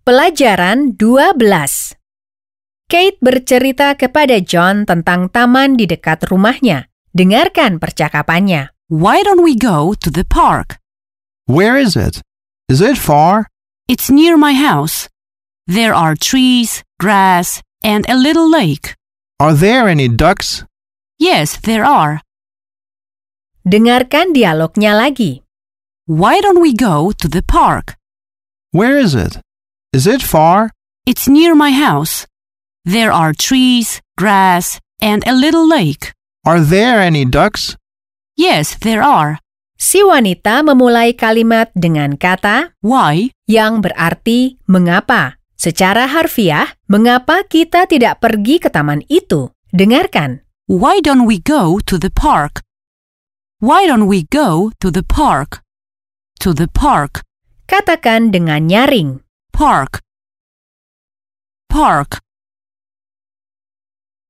Pelajaran 12 Kate bercerita kepada John tentang taman di dekat rumahnya. Dengarkan percakapannya. Why don't we go to the park? Where is it? Is it far? It's near my house. There are trees, grass, and a little lake. Are there any ducks? Yes, there are. Dengarkan dialognya lagi. Why don't we go to the park? Where is it? Is it far? It's near my house. There are trees, grass, and a little lake. Are there any ducks? Yes, there are. Si wanita memulai kalimat dengan kata Why? yang berarti mengapa. Secara harfiah, mengapa kita tidak pergi ke taman itu? Dengarkan. Why don't we go to the park? Why don't we go to the park? To the park. Katakan dengan nyaring. Park. Park.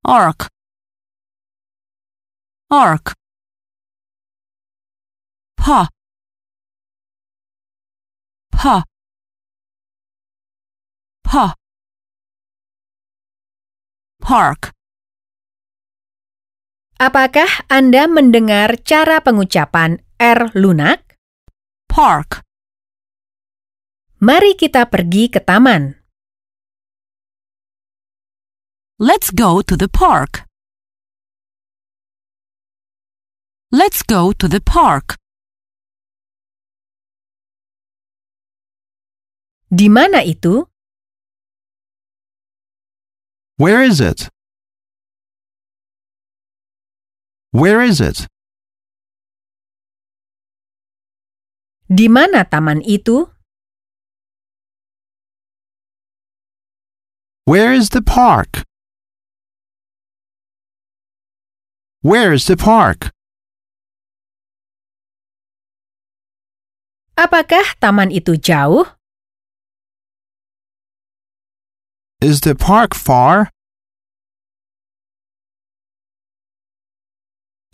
Ark. Ark. Pa. Pa. Pa. Park. Apakah Anda mendengar cara pengucapan R lunak? Park. Mari kita pergi ke taman. Let's go to the park. Let's go to the park. Di mana itu? Where is it? Where is it? Di mana taman itu? Where is the park? Where is the park? Apakah taman itu jauh? Is the park far?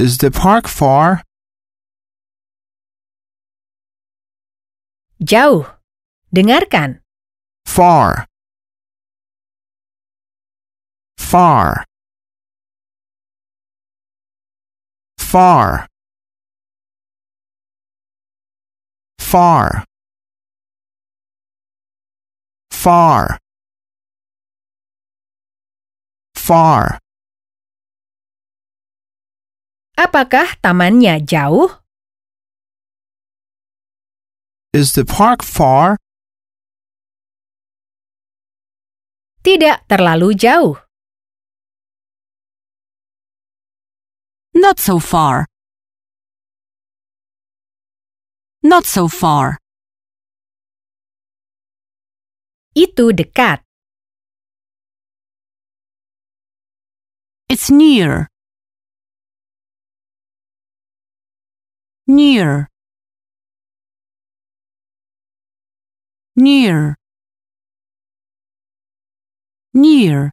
Is the park far? Jauh. Dengarkan. Far. Far. Far. Far. Far. Far. Apakah tamannya jauh? Is the park far? Tidak terlalu jauh. Not so far. Not so far. Itu dekat. It's near. Near. Near. Near.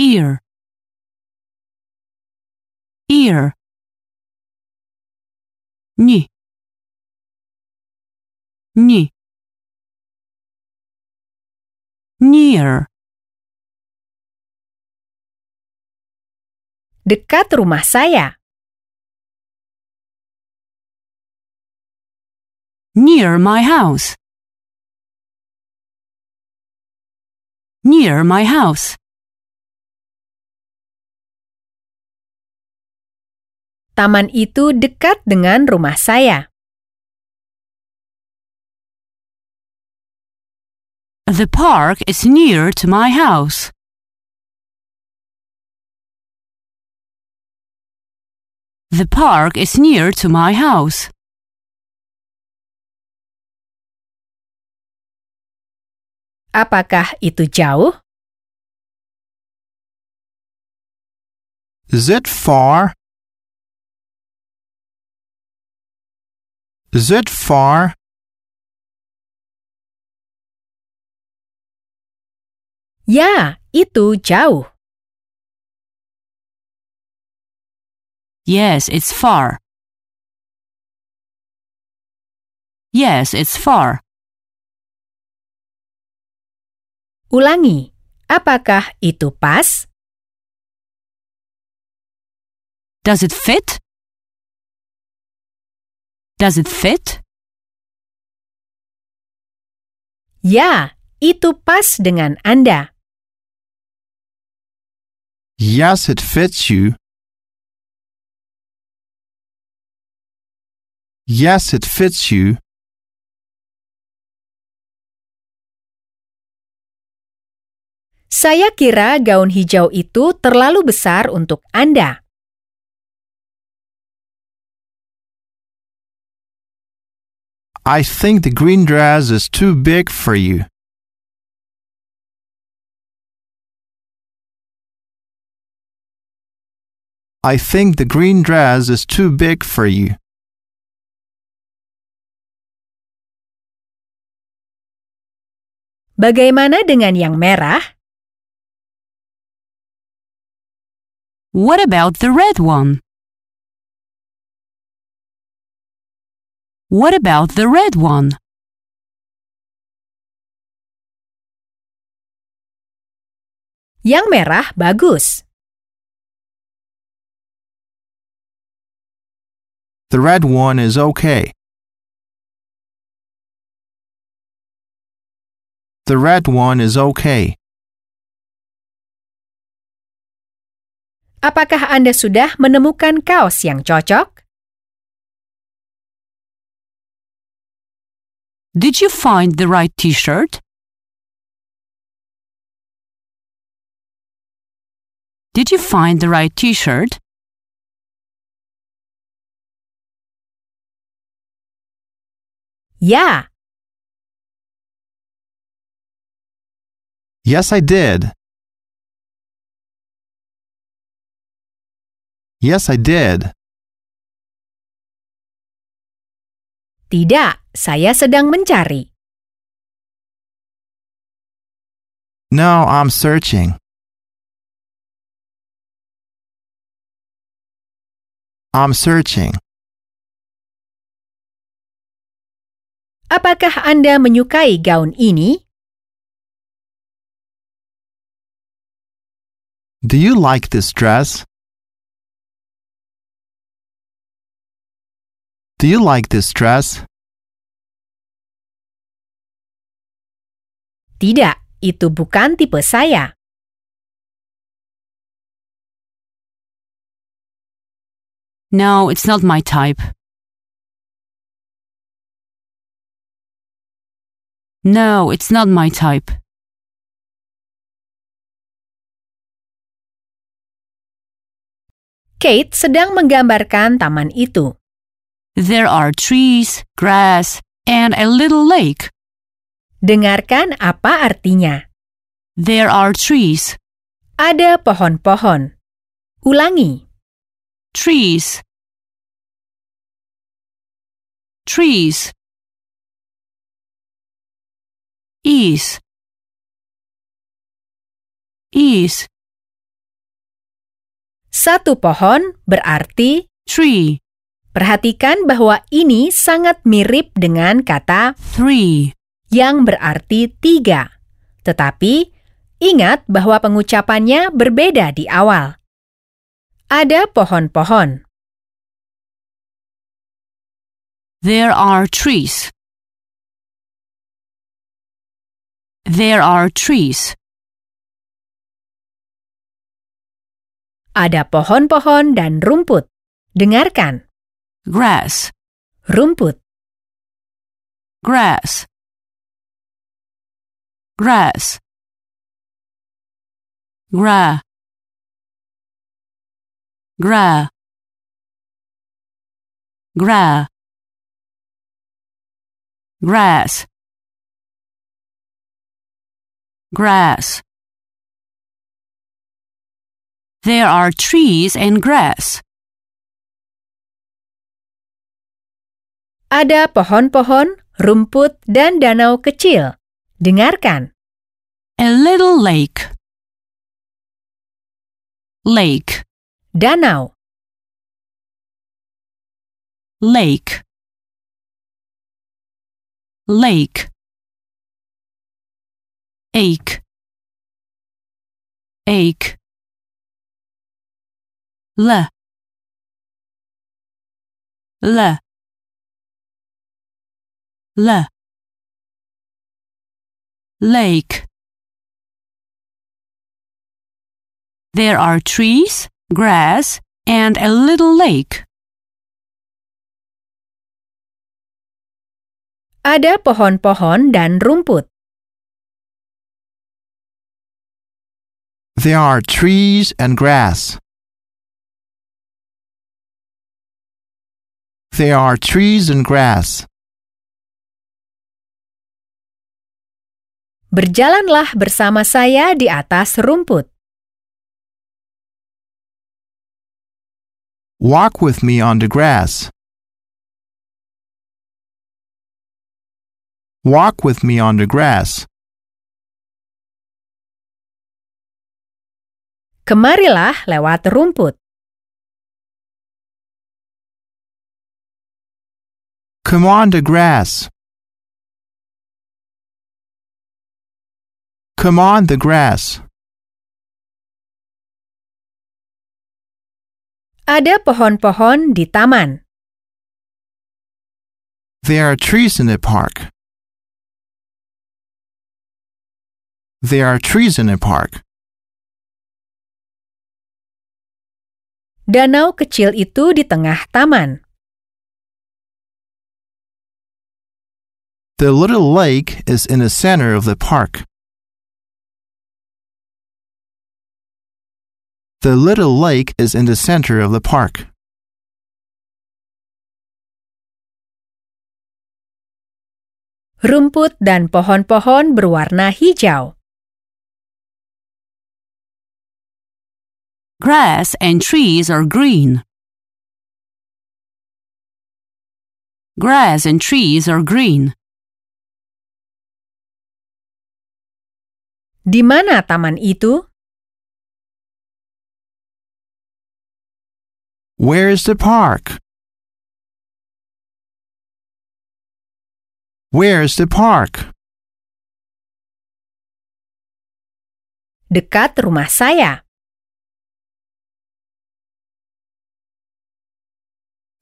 Ear. Ear. Ni. Ni. Near. Dekat rumah saya. Near my house. Near my house. Taman itu dekat dengan rumah saya. The park is near to my house. The park is near to my house. Apakah itu jauh? Is it far? Is it far? Ya, itu jauh. Yes, it's far. Yes, it's far. Ulangi, apakah itu pas? Does it fit? Does it fit? Ya, itu pas dengan Anda. Yes, it fits you. Yes, it fits you. Saya kira gaun hijau itu terlalu besar untuk Anda. I think the green dress is too big for you. I think the green dress is too big for you. Bagaimana dengan yang merah? What about the red one? What about the red one? Yang merah bagus. The red one is okay. The red one is okay. Apakah Anda sudah menemukan kaos yang cocok? Did you find the right t-shirt? Did you find the right t-shirt? Yeah. Yes, I did. Yes, I did. Tidak. Saya sedang mencari. No, I'm searching. I'm searching. Apakah Anda menyukai gaun ini? Do you like this dress? Do you like this dress? Tidak, itu bukan tipe saya. No, it's not my type. No, it's not my type. Kate sedang menggambarkan taman itu. There are trees, grass, and a little lake. Dengarkan apa artinya. There are trees, Ada pohon-pohon. Ulangi. trees, trees. Is, is, Satu pohon berarti tree, perhatikan bahwa ini sangat mirip dengan kata three. yang berarti tiga. Tetapi ingat bahwa pengucapannya berbeda di awal. Ada pohon-pohon. There are trees. There are trees. Ada pohon-pohon dan rumput. Dengarkan. Grass, Rumput. grass. Grass. Gra. Gra. Gra. Grass. Grass. There are trees and grass. Ada pohon-pohon, rumput, dan danau kecil. Dengarkan. A little lake. Lake. Danau. Lake. Lake. Ache. ache. L. L. L. Lake. There are trees, grass, and a little lake. Ada pohon-pohon dan rumput. There are trees and grass. There are trees and grass. Berjalanlah bersama saya di atas rumput. Walk with me on the grass. Walk with me on the grass. Kemarilah lewat rumput. Come on the grass. Come on the grass. Ada pohon-pohon di taman. There are trees in the park. There are trees in the park. Danau kecil itu di tengah taman. The little lake is in the center of the park. The little lake is in the center of the park. Rumput dan pohon-pohon berwarna hijau. Grass and trees are green. Grass and trees are green. Di mana taman itu? Where is the park? Where is the park? Dekat rumah saya.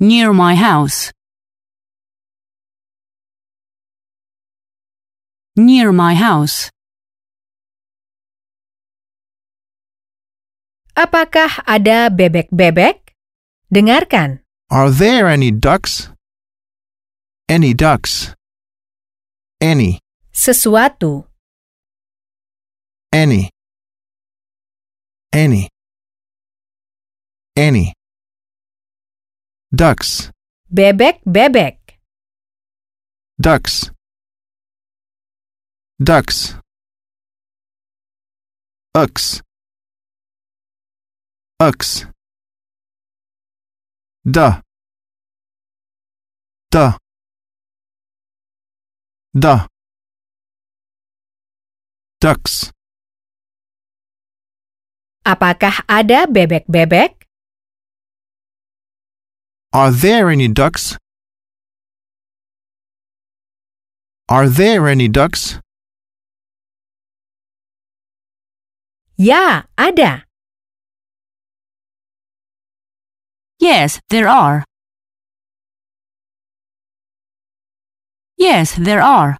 Near my house. Near my house. Apakah ada bebek-bebek? Dengarkan. Are there any ducks? Any ducks? Any, Sesuatu. any, any, any. Ducks, Bebek-bebek. ducks, ducks. Ucks, ucks. Duh, duh, duh. Ducks. Apakah ada bebek-bebek? Are there any ducks? Are there any ducks? Ya, ada. Yes, there are. Yes, there are.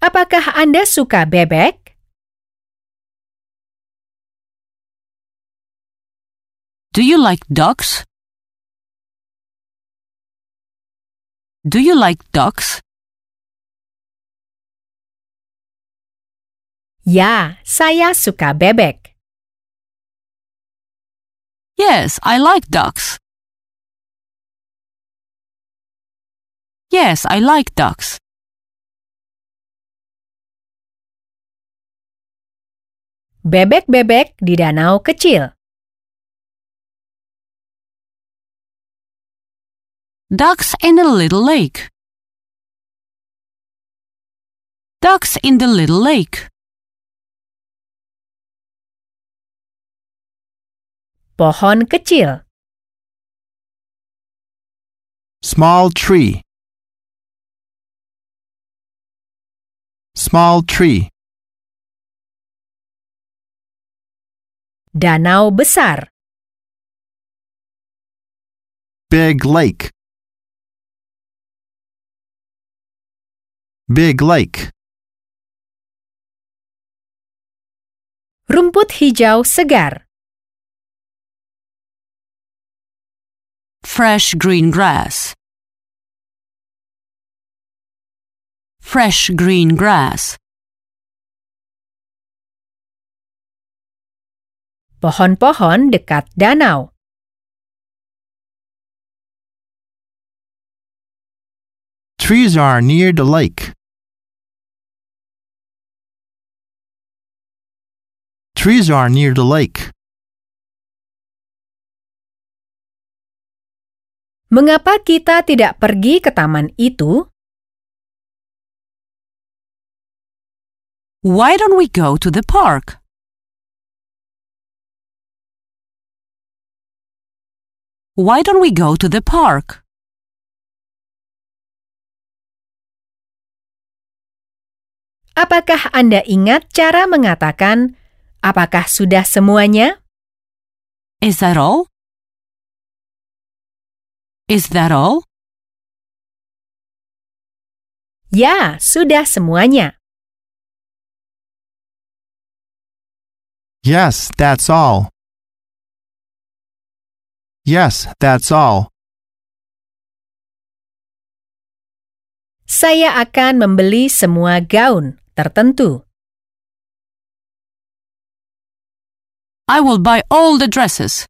Apakah Anda suka bebek? Do you like ducks? Do you like ducks? Ya, saya suka bebek. Yes, I like ducks. Yes, I like ducks. Bebek-bebek di danau kecil. Ducks in the little lake. Ducks in the little lake. Pohon kecil. Small tree. small tree. Danau besar. Big lake. Big lake. Rumput hijau segar. Fresh green grass. Fresh green grass. Pohon-pohon dekat danau. Trees are near the lake. Trees are near the lake. Mengapa kita tidak pergi ke taman itu? Why don't we go to the park? Why don't we go to the park? Apakah Anda ingat cara mengatakan apakah sudah semuanya? Is that all? Is that all? Ya, sudah semuanya. Yes, that's all. Yes, that's all. Saya akan membeli semua gaun tertentu. I will buy all the dresses.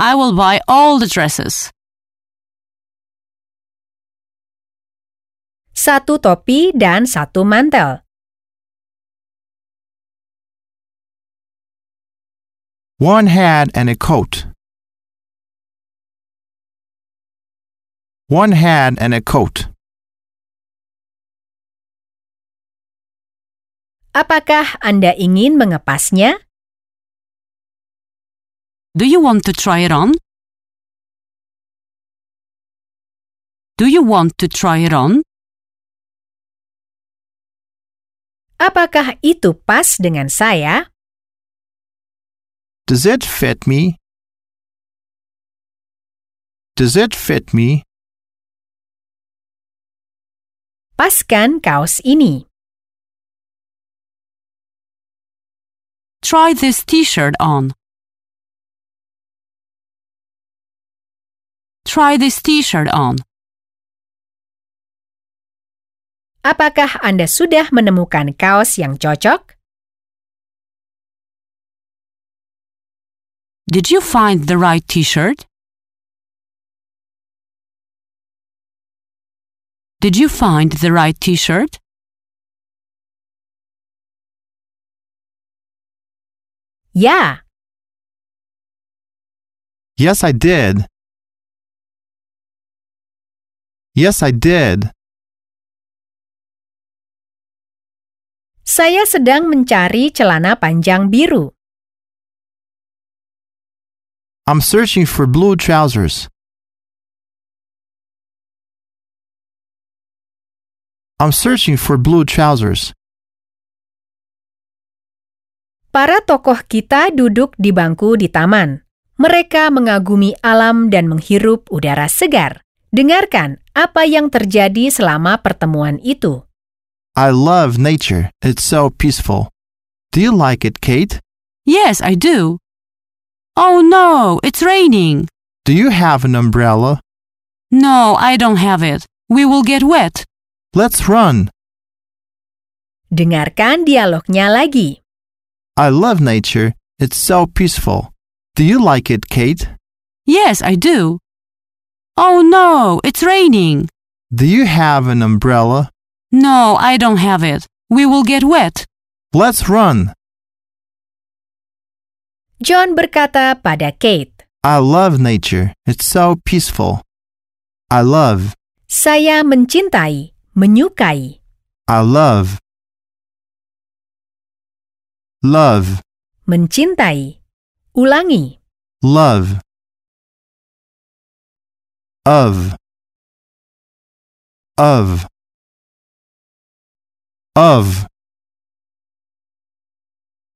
I will buy all the dresses. Satu topi dan satu mantel. One hat and a coat. One hat and a coat. Apakah Anda ingin mengepasnya? Do you want to try it on? Do you want to try it on? Apakah itu pas dengan saya? Does it fit me? Does it fit me? Paskan kaos ini. Try this t-shirt on. Try this t-shirt on. Apakah Anda sudah menemukan kaos yang cocok? Did you find the right t-shirt? Did you find the right t-shirt? Yeah. Yes, I did. Yes, I did. saya sedang mencari celana panjang biru. I'm searching for blue trousers. I'm searching for blue trousers. Para tokoh kita duduk di bangku di taman. Mereka mengagumi alam dan menghirup udara segar. Dengarkan apa yang terjadi selama pertemuan itu. I love nature. It's so peaceful. Do you like it, Kate? Yes, I do. Oh no, it's raining. Do you have an umbrella? No, I don't have it. We will get wet. Let's run. Dengarkan dialognya lagi. I love nature. It's so peaceful. Do you like it, Kate? Yes, I do. Oh no, it's raining. Do you have an umbrella? No, I don't have it. We will get wet. Let's run. John berkata pada Kate, I love nature. It's so peaceful. I love. "Saya mencintai, menyukai, I love. Love. mencintai." Ulangi, Love. Of. of of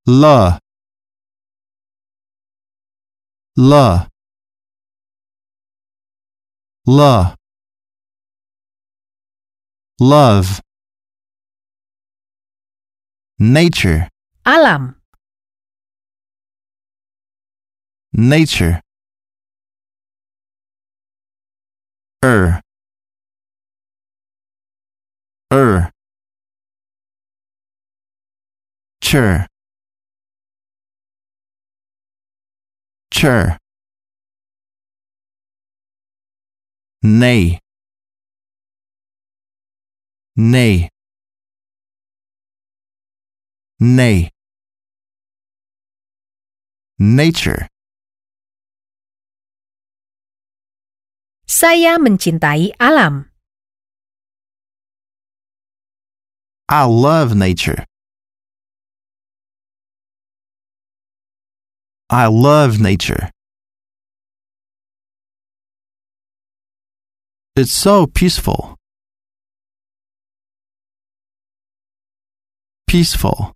la la la love nature alam, nature er er chur. Chur. Nay. Nay. Nay. Nature saya mencintai alam. I love nature. I love nature. It's so peaceful. Peaceful.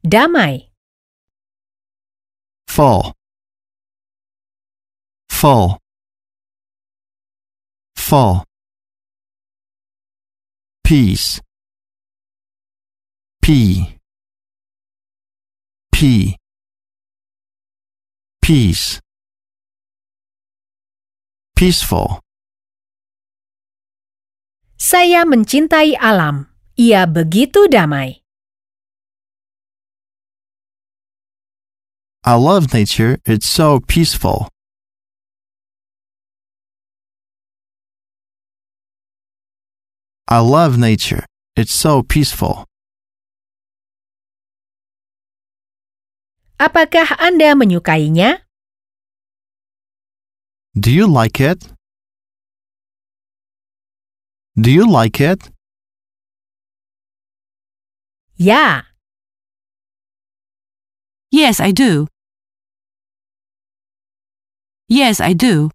Damai, Full. Full. Full. Peace. P. P. Peace. Peaceful. saya mencintai alam. Ia begitu damai. I love nature. It's so peaceful. I love nature. It's so peaceful. Apakah Anda menyukainya? Do you like it? Do you like it? Ya, Yes, I do. Yes, I do.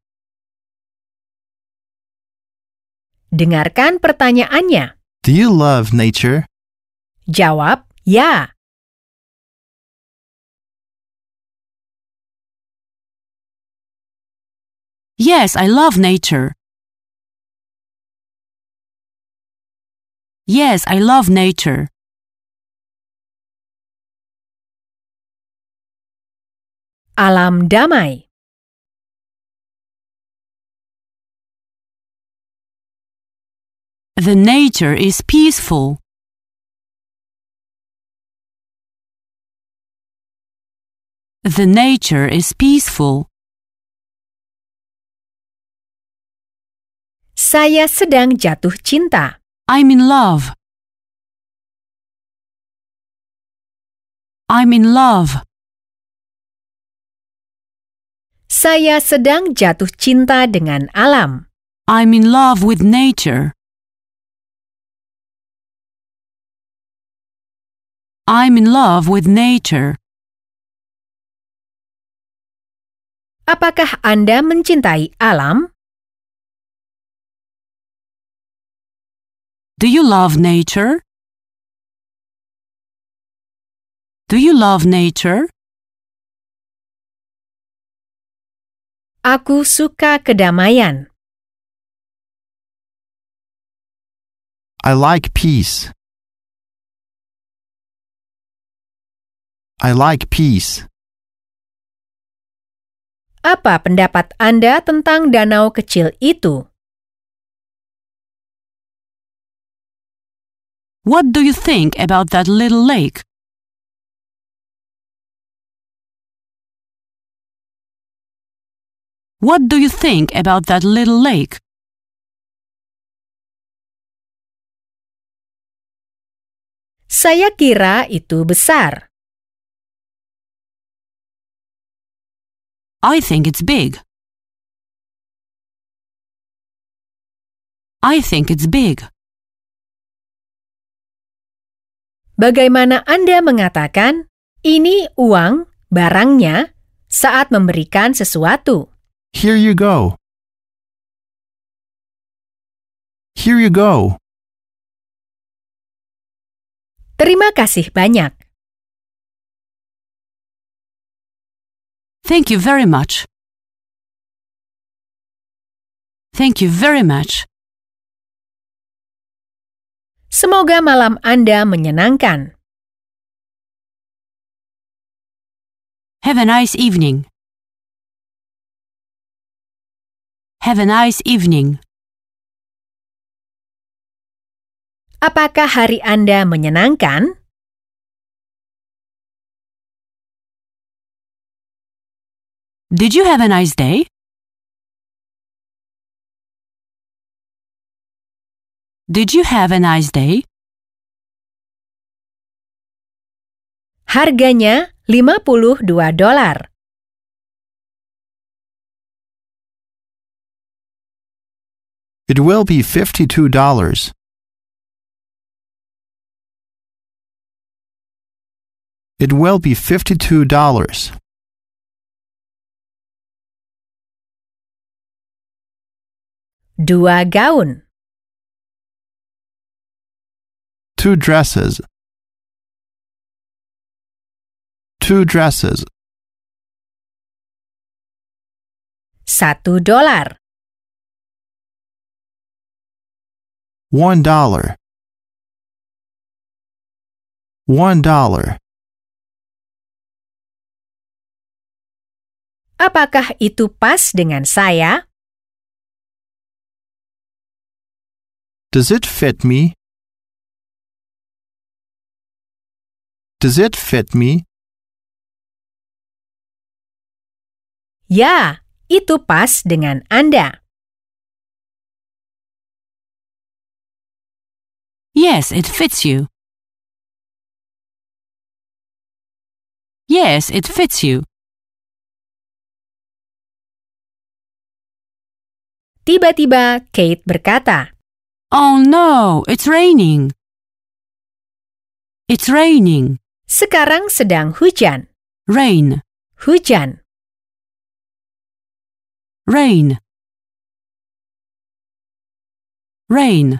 Dengarkan pertanyaannya. Do you love nature? Jawab ya. Yes, I love nature. Yes, I love nature. Alam damai. The nature is peaceful. The nature is peaceful. Saya sedang jatuh cinta. I'm in love. I'm in love. Saya sedang jatuh cinta dengan alam. I'm in love with nature. I'm in love with nature. Apakah Anda mencintai alam? Do you love nature? Do you love nature? Aku suka kedamaian. I like peace. I like peace. Apa pendapat Anda tentang danau kecil itu? What do you think about that little lake? What do you think about that little lake? Saya kira itu besar. I think it's big. I think it's big. Bagaimana Anda mengatakan ini uang, barangnya, saat memberikan sesuatu? Here you go. Here you go. Terima kasih banyak. Thank you very much. Thank you very much. Semoga malam Anda menyenangkan. Have a nice evening. Have a nice evening. Apakah hari Anda menyenangkan? Did you have a nice day? Did you have a nice day? Harganya 52 dolar. It will be $52. It will be $52. Dua gaun. Two dresses. Two dresses. Satu dolar. One dollar. One dollar. Apakah itu pas dengan saya? Does it fit me? Does it fit me? Ya, itu pas dengan Anda. Yes, it fits you. Yes, it fits you. Tiba-tiba Kate berkata, Oh no, it's raining. It's raining. "Sekarang sedang hujan." Rain, Hujan. rain. Rain.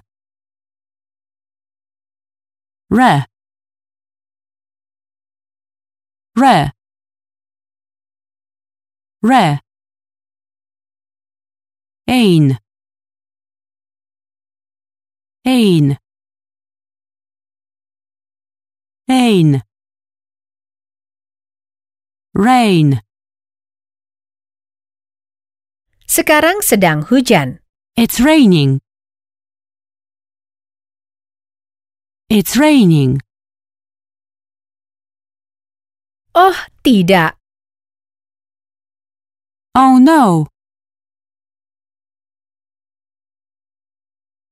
Re. Re. Re. Ain. Ain. Ain. Rain. Sekarang sedang hujan. It's raining. It's raining. Oh, tidak. Oh no.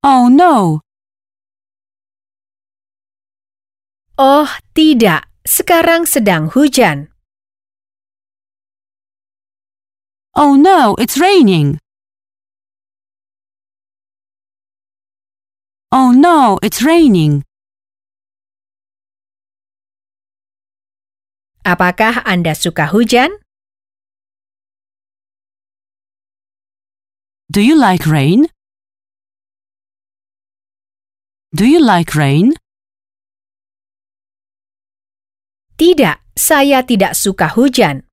Oh no. Oh, tidak. Sekarang sedang hujan. Oh no, it's raining. Oh no, it's raining. Apakah Anda suka hujan? Do you like rain? Do you like rain? Tidak, saya tidak suka hujan.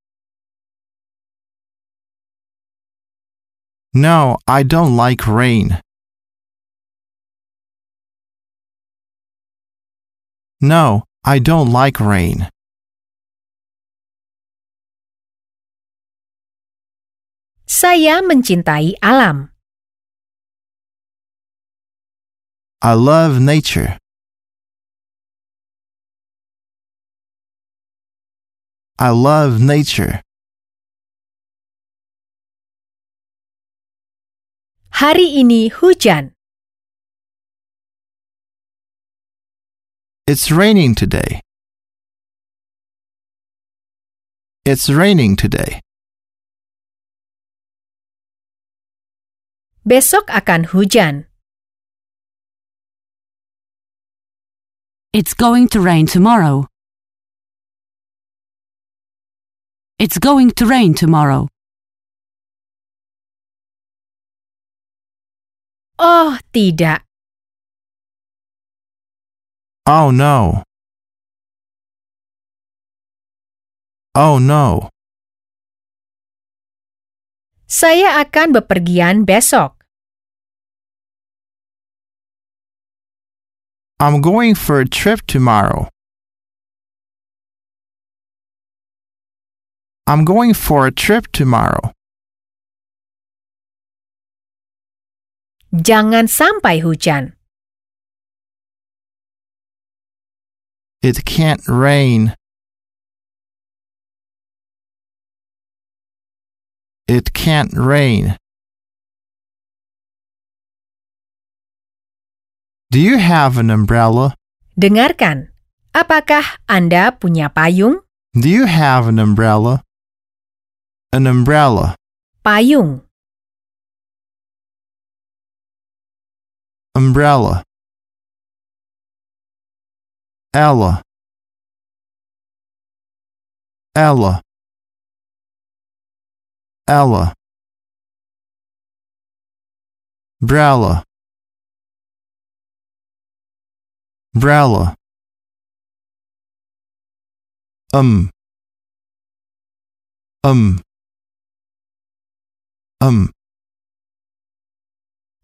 No, I don't like rain. No, I don't like rain. Saya mencintai alam. I love nature. I love nature. Hari ini hujan. It's raining today. It's raining today. Besok akan hujan. It's going to rain tomorrow. It's going to rain tomorrow. Oh, tidak. Oh no. Oh no. Saya akan bepergian besok. I'm going for a trip tomorrow. I'm going for a trip tomorrow. Jangan sampai hujan. It can't rain. It can't rain. Do you have an umbrella? Dengarkan. Apakah Anda punya payung? Do you have an umbrella? An umbrella. Payung. Umbrella. Ella. Ella. Ella. Brella. Brella. Um. Um. Um.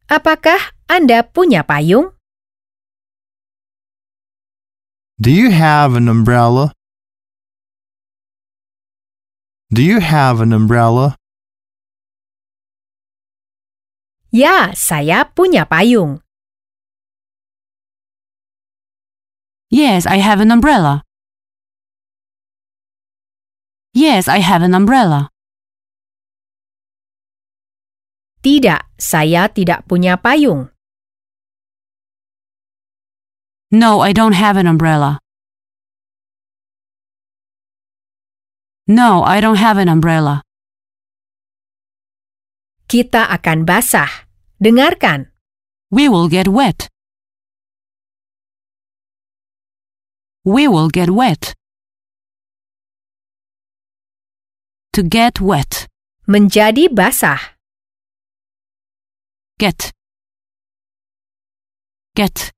Apakah Anda punya payung? Do you have an umbrella? Do you have an umbrella? Ya, saya punya payung. Yes, I have an umbrella. Yes, I have an umbrella. Tidak, saya tidak punya payung. No, I don't have an umbrella. No, I don't have an umbrella. Kita akan basah. Dengarkan. We will get wet. We will get wet. To get wet. Menjadi basah. Get. Get.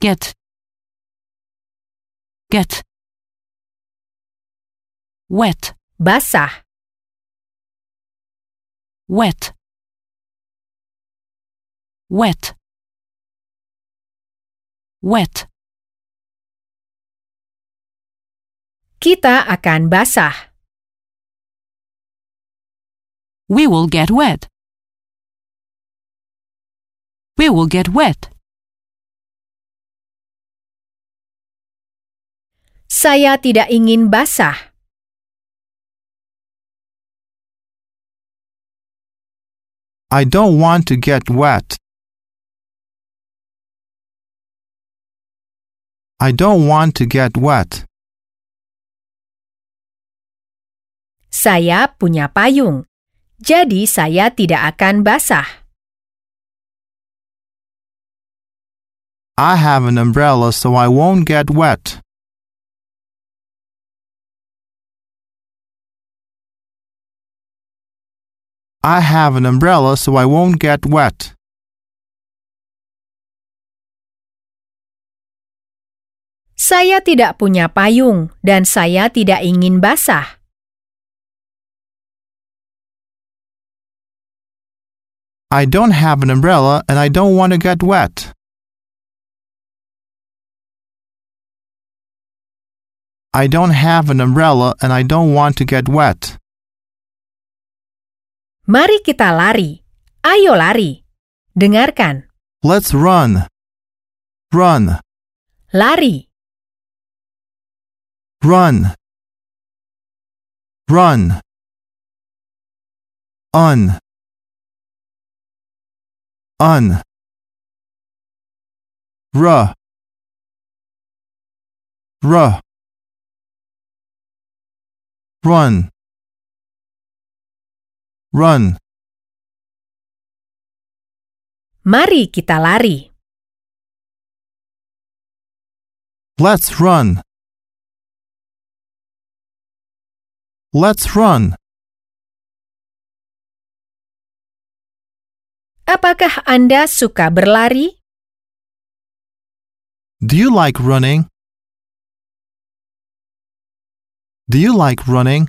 Get. Get. Wet. Basah. Wet. Wet. Wet. Kita akan basah. We will get wet. We will get wet. Saya tidak ingin basah. I don't want to get wet. I don't want to get wet. Saya punya payung. Jadi saya tidak akan basah. I have an umbrella so I won't get wet. I have an umbrella so I won't get wet. Saya tidak punya payung dan saya tidak ingin basah. I don't have an umbrella and I don't want to get wet. I don't have an umbrella and I don't want to get wet. Mari kita lari. Ayo lari. Dengarkan. Let's run. Run. Lari. Run. Run. Un. Un. ra Ruh. Run. Run. Mari kita lari. Let's run. Let's run. Apakah Anda suka berlari? Do you like running? Do you like running?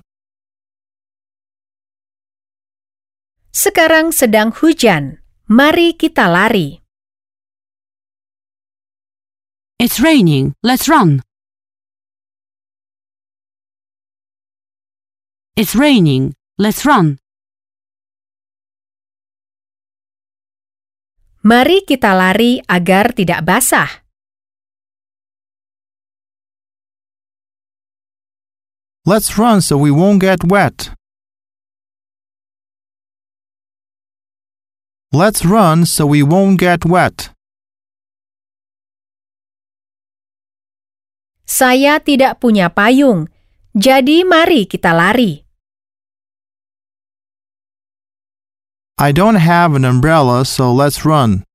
Sekarang sedang hujan. Mari kita lari. It's raining. Let's run. It's raining. Let's run. Mari kita lari agar tidak basah. Let's run so we won't get wet. Let's run so we won't get wet. Saya tidak punya payung, jadi mari kita lari. I don't have an umbrella, so let's run.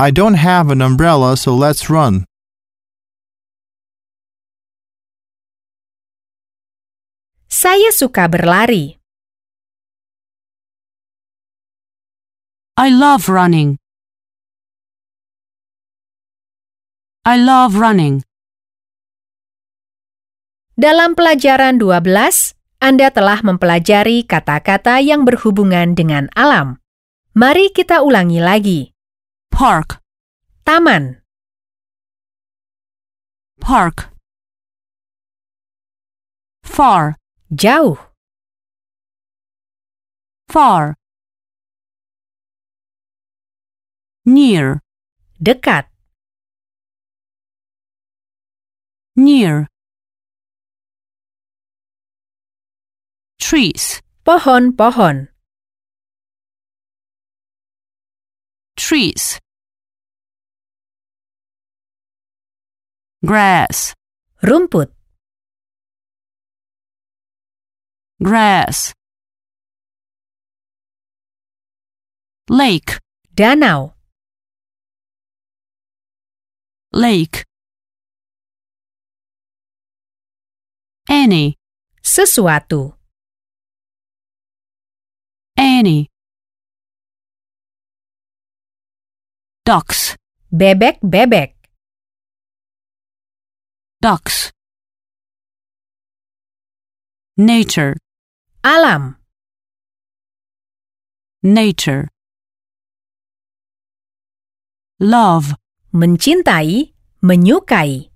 I don't have an umbrella, so let's run. Saya suka berlari. I love running. I love running. Dalam pelajaran 12, Anda telah mempelajari kata-kata yang berhubungan dengan alam. Mari kita ulangi lagi. Park. Taman, Park. Far. jauh, Far. Near. dekat, Near. Trees. pohon-pohon, Trees. Grass. rumput, Grass. Lake. danau, Lake. Any. sesuatu, Any. Ducks. bebek-bebek, Ducks. Nature. alam, Nature. Love. mencintai, menyukai,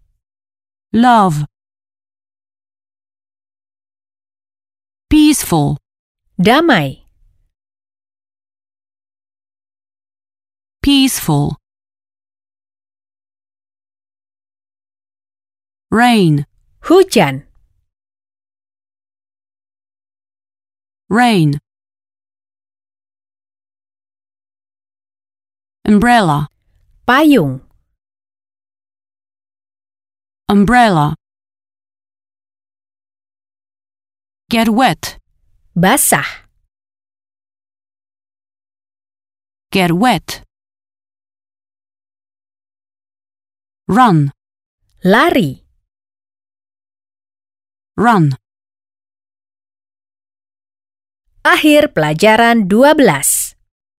Love. Peaceful. damai, Peaceful. Rain. hujan, Rain. Umbrella. payung, Umbrella. Get wet. basah, Get wet. Run. lari. Run. Akhir pelajaran 12.